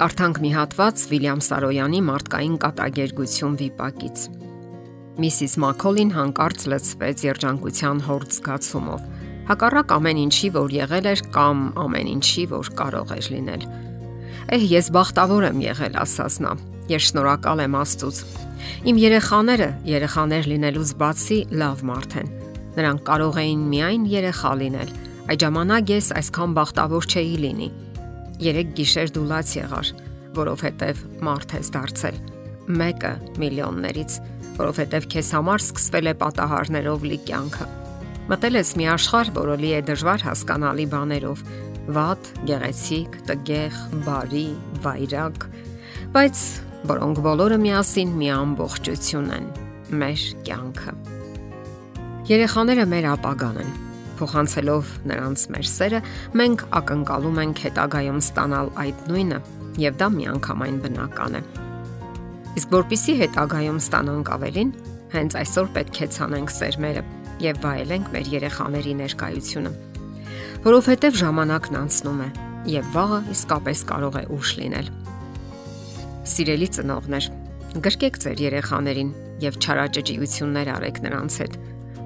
Կարդանք մի հատված Վիլյամ Սարոյանի մարդկային կատակերգություն վիպակից։ Միսիս Մաքոլին հանկարծ լցվեց երջանկության հորձ զգացումով։ Հակառակ ամեն ինչի, որ եղել էր կամ ամեն ինչի, որ կարող էր լինել։ Էհ, ես բախտավոր եմ եղել, ասաց նա։ Ես շնորհակալ եմ Աստծուց։ Իմ երեխաները, երեխաներ լինելուց բացի, լավ մարդ են։ Նրանք կարող էին միայն երեխա լինել։ Այդ ժամանակ ես այսքան բախտավոր չէի լինի 3 գիշեր դու լաց եղար, որովհետև մարդ ես դարձել։ Մեկը միլիոններից, որովհետև քեզ համար սկսվել է պատահարներով լի կյանքը։ Մտել ես մի աշխարհ, որը լի է դժվար հասկանալի բաներով՝ վատ, գեղեցիկ, տգեղ, բարի, վայրակ, բայց որոնք բոլորը միասին մի ամբողջություն են՝ մեր կյանքը։ Երեխաները մեր ապագան են փոխանցելով նրանց մեր սերը, մենք ակնկալում ենք հետագայում ստանալ այդ նույնը, եւ դա միանգամայն բնական է։ Իսկ որpիսի հետագայում ստանանք ավելին, հենց այսօր պետք է ցանենք սերմերը եւ վայելենք մեր երեխաների ներկայությունը։ Որովհետեւ ժամանակն անցնում է եւ վաղը իսկապես կարող է ուշ լինել։ Սիրելի ծնողներ, գրկեք ձեր երեխաներին եւ չարաճճիություններ արեք նրանց հետ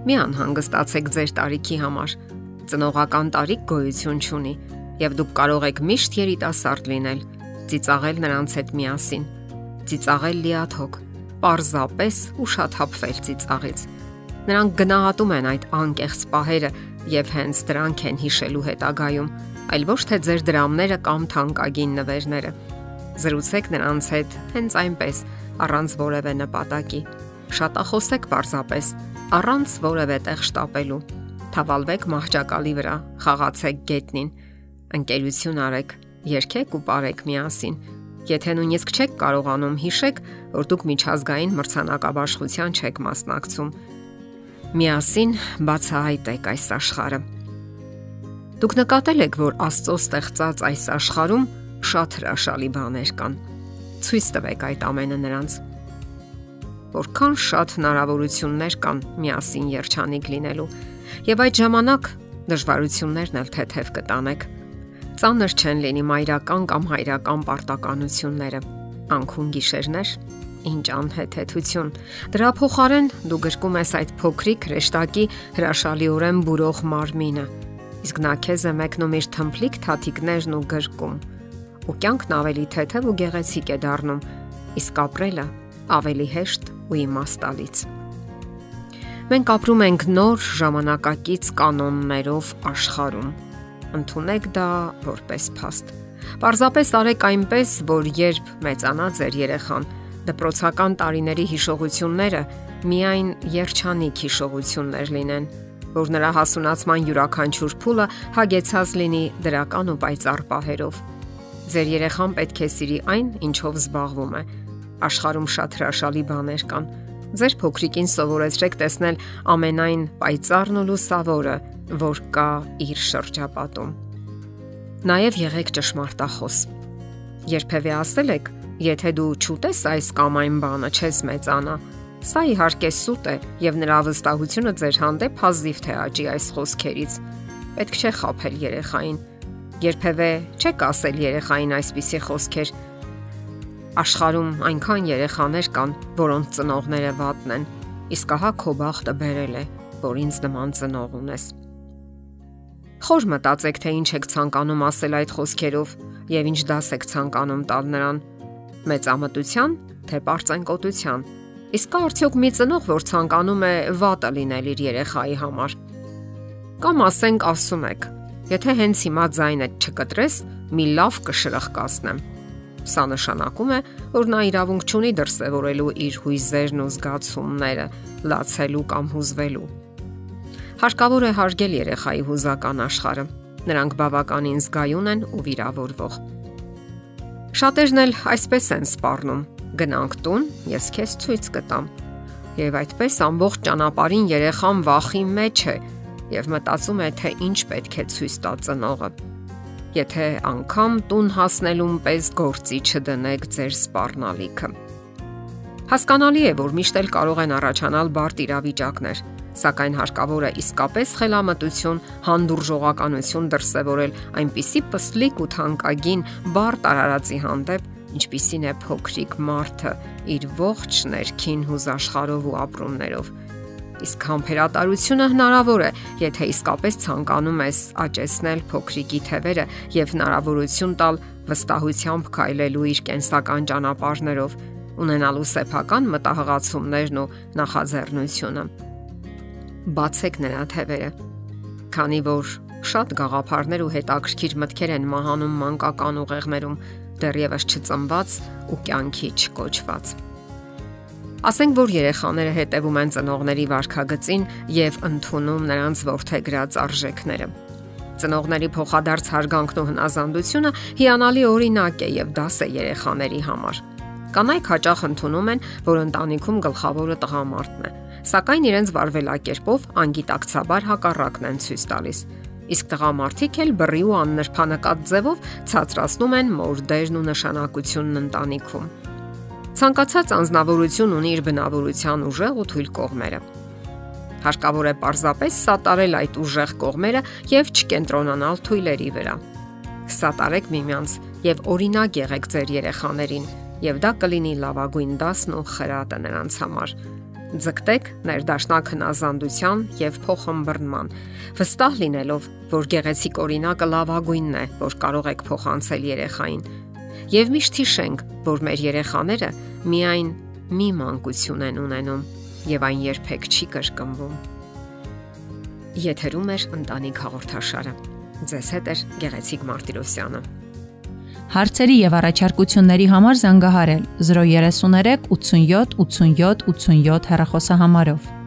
Մի անհանգստացեք ձեր տարիքի համար։ Ծնողական տարիք գոյություն չունի, եւ դուք կարող եք միշտ երիտասարդ լինել, ծիծաղել նրանց հետ միասին, ծիծաղել լիաթոք, պարզապես ուշաթափվել ծիծաղից։ Նրանք գնահատում են այդ անկեղծ պահերը եւ հենց դրանք են հիշելու հետագայում, այլ ոչ թե ձեր դրամները կամ թանկագին նվերները։ Զրուցեք նրանց հետ հենց այնպես, առանց որևէ նպատակի։ Շատախոսեք պարզապես առանց որևէ տեղ շտապելու։ Թավալվեք մահճակալի վրա, խաղացեք գետնին, ընկերություն արեք, երգեք ու ապարեք միասին։ Եթե նույնիսկ չեք կարողանում հիշեք, որ դուք միջազգային մրցանակաբաշխության չեք մասնակցում, միասին բացահայտեք այս աշխարհը։ Դուք նկատել եք, որ Աստծո ստեղծած այս աշխարհում շատ հրաշալի բաներ կան։ Ցույց տվեք այդ ամենը նրանց որքան շատ հնարավորություններ կան միասին երջանիկ լինելու։ Եվ այդ ժամանակ դժվարություններն էլ թեթև կտանեք։ Ծանր չեն լինի մայրական կամ հայրական պարտականությունները։ Անքուն գիշերներ, ինչ անհեթեթություն։ Դրա փոխարեն դու գրկում ես այդ փոքրիկ հրեշտակի հրաշալիորեն բուրող մարմինը։ Իսկ նա քեզ է մեկնում իր թմփլիկ թաթիկներն ու գրկում։ Ու կյանքն ավելի թեթև ու գեղեցիկ է դառնում, իսկ ապրելը ավելի հեշտ ու իմաստալից։ Մենք ապրում ենք նոր ժամանակակից կանոններով աշխարհում։ Ընթունեք դա որպես փաստ։ Պարզապես արեք այնպես, որ երբ մեծանա ձեր երեխան, դպրոցական տարիների հիշողությունները միայն երջանիկ հիշողություններ լինեն, որ նրա հասունացման յուրաքանչյուր փուլը հագեցած լինի դրական ու պայծառ պահերով։ Ձեր երեխան պետք է սիրի այն, ինչով զբաղվում է, Աշխարհում շատ հրաշալի բաներ կան։ Ձեր փոքրիկին սովորեցրեք տեսնել ամենայն պայծառն ու լուսավորը, որ կա իր շրջապատում։ Նաև եղեք ճշմարտախոս։ Երբևէ ասել եք, եթե դու չուտես այս կամ այն բանը, չես մեծանա։ Սա իհարկե սուտ է եւ նրա վստահությունը ձեր հանդեպ հազիվ թե աճի այս խոսքերից։ Պետք չէ խափել երեխային։ Երբևէ չեք ասել երեխային այսպիսի խոսքեր, Աշխարում այնքան երեխաներ կան, որոնց ծնողները վատն են, իսկ ահա քո բախտը բերել է, որ ինձ նման ծնող ունես։ Խոր մտածեք, թե ինչ եք ցանկանում ասել այդ խոսքերով եւ ինչ դաս եք ցանկանում տալ նրան։ Մեծամտության, թե པարծենկոտության։ Իսկ արդյոք մի ծնող, որ ցանկանում է վատը լինել իր երեխայի համար։ Կամ ասենք ասում եք. Եթե հենց հիմա ձայնը չկտրես, մի լավ կշրխկացնեմ Սա նշանակում է, որ նա իրավունք չունի դրսևորելու իր հույզերն ու զգացումները, լացելու կամ հուզվելու։ Հարկավոր է հարգել երեխայի հուզական աշխարհը։ Նրանք բավականին զգայուն են ու վիրավորվող։ Շատերն էլ այսպես են սպառնում. գնանք տուն, ես քեզ ցույց կտամ։ Եվ այդպես ամբողջ ճանապարհին երեխան վախի մեջ է եւ մտածում է, թե ինչ պետք է ցույց տա ծնողը եթե անգամ տուն հասնելուն պես գործի չդնեք ձեր սпарնալիքը։ Հասկանալի է, որ միշտ էլ կարող են առաջանալ բարդ իրավիճակներ, սակայն հարկավոր է իսկապես խելամտություն, հանդուրժողականություն դրսևորել այնպիսի պստլիկ ու թանկագին բարդ արարածի հանդեպ, ինչպիսին է փոքրիկ մարդը իր ողջ ներքին հուզաշխարով ու ապրումներով Իսկ համբերատարությունը հնարավոր է, եթե իսկապես ցանկանում ես աճեցնել փոքրիկի թևերը եւ հնարավորություն տալ վստահությամբ քայլելու իր կենսական ճանապարհներով, ունենալու սեփական մտահղացումներն ու նախաձեռնությունը բացեք նրա թևերը։ Քանի որ շատ գաղափարներ ու հետաքրքիր մտքեր են մահանում մանկական ուղեղներում, դեռևս չծնված ու կյանքի չկոչված։ Ասենք որ երեխաները հետևում են ծնողների վարքագծին եւ ընդունում նրանց ворթեգրած արժեքները։ Ծնողների փոխադարձ հարգանքն ու հնազանդությունը հիանալի օրինակ է եւ դաս է երեխաների համար։ Կանայք հաճախ ընդունում են, որ ընտանիքում գլխավորը տղամարդն է, սակայն իրենց վարվելակերպով անգիտակցաբար հակառակն են ցույց տալիս։ Իսկ տղամարդիկ էլ բռի ու աննրբանակատ ձևով ցածրացնում են մորդերն ու նշանակությունն ընտանիքում։ Ցանկացած անznավորություն ունի իր բնավորության ուժեղ ու թույլ կողմերը։ Հարկավոր է պարզապես սատարել այդ ուժեղ կողմերը եւ չկենտրոնանալ թույլերի վրա։ Սատարեք միմյանց եւ օրինակ եղեք ձեր երեխաներին, եւ դա կլինի լավագույն դասն ու խրատը նրանց համար ձգտեք ներդաշնակ հնազանդության եւ փոխհմբռնման, վստահ լինելով, որ գեղեցիկ օրինակը լավագույնն է, որ կարող եք փոխանցել երեխային։ Եվ միշտ հիշենք, որ մեր երեխաները միայն մի մանկություն են ունենում եւ այն երբեք չի կրկնվում։ Եթերում է ընտանիք հաղորդաշարը։ Ձեզ հետ է Գեղեցիկ Մարտիրոսյանը։ Հարցերի եւ առաջարկությունների համար զանգահարել 033 87 87 87 հեռախոսահամարով։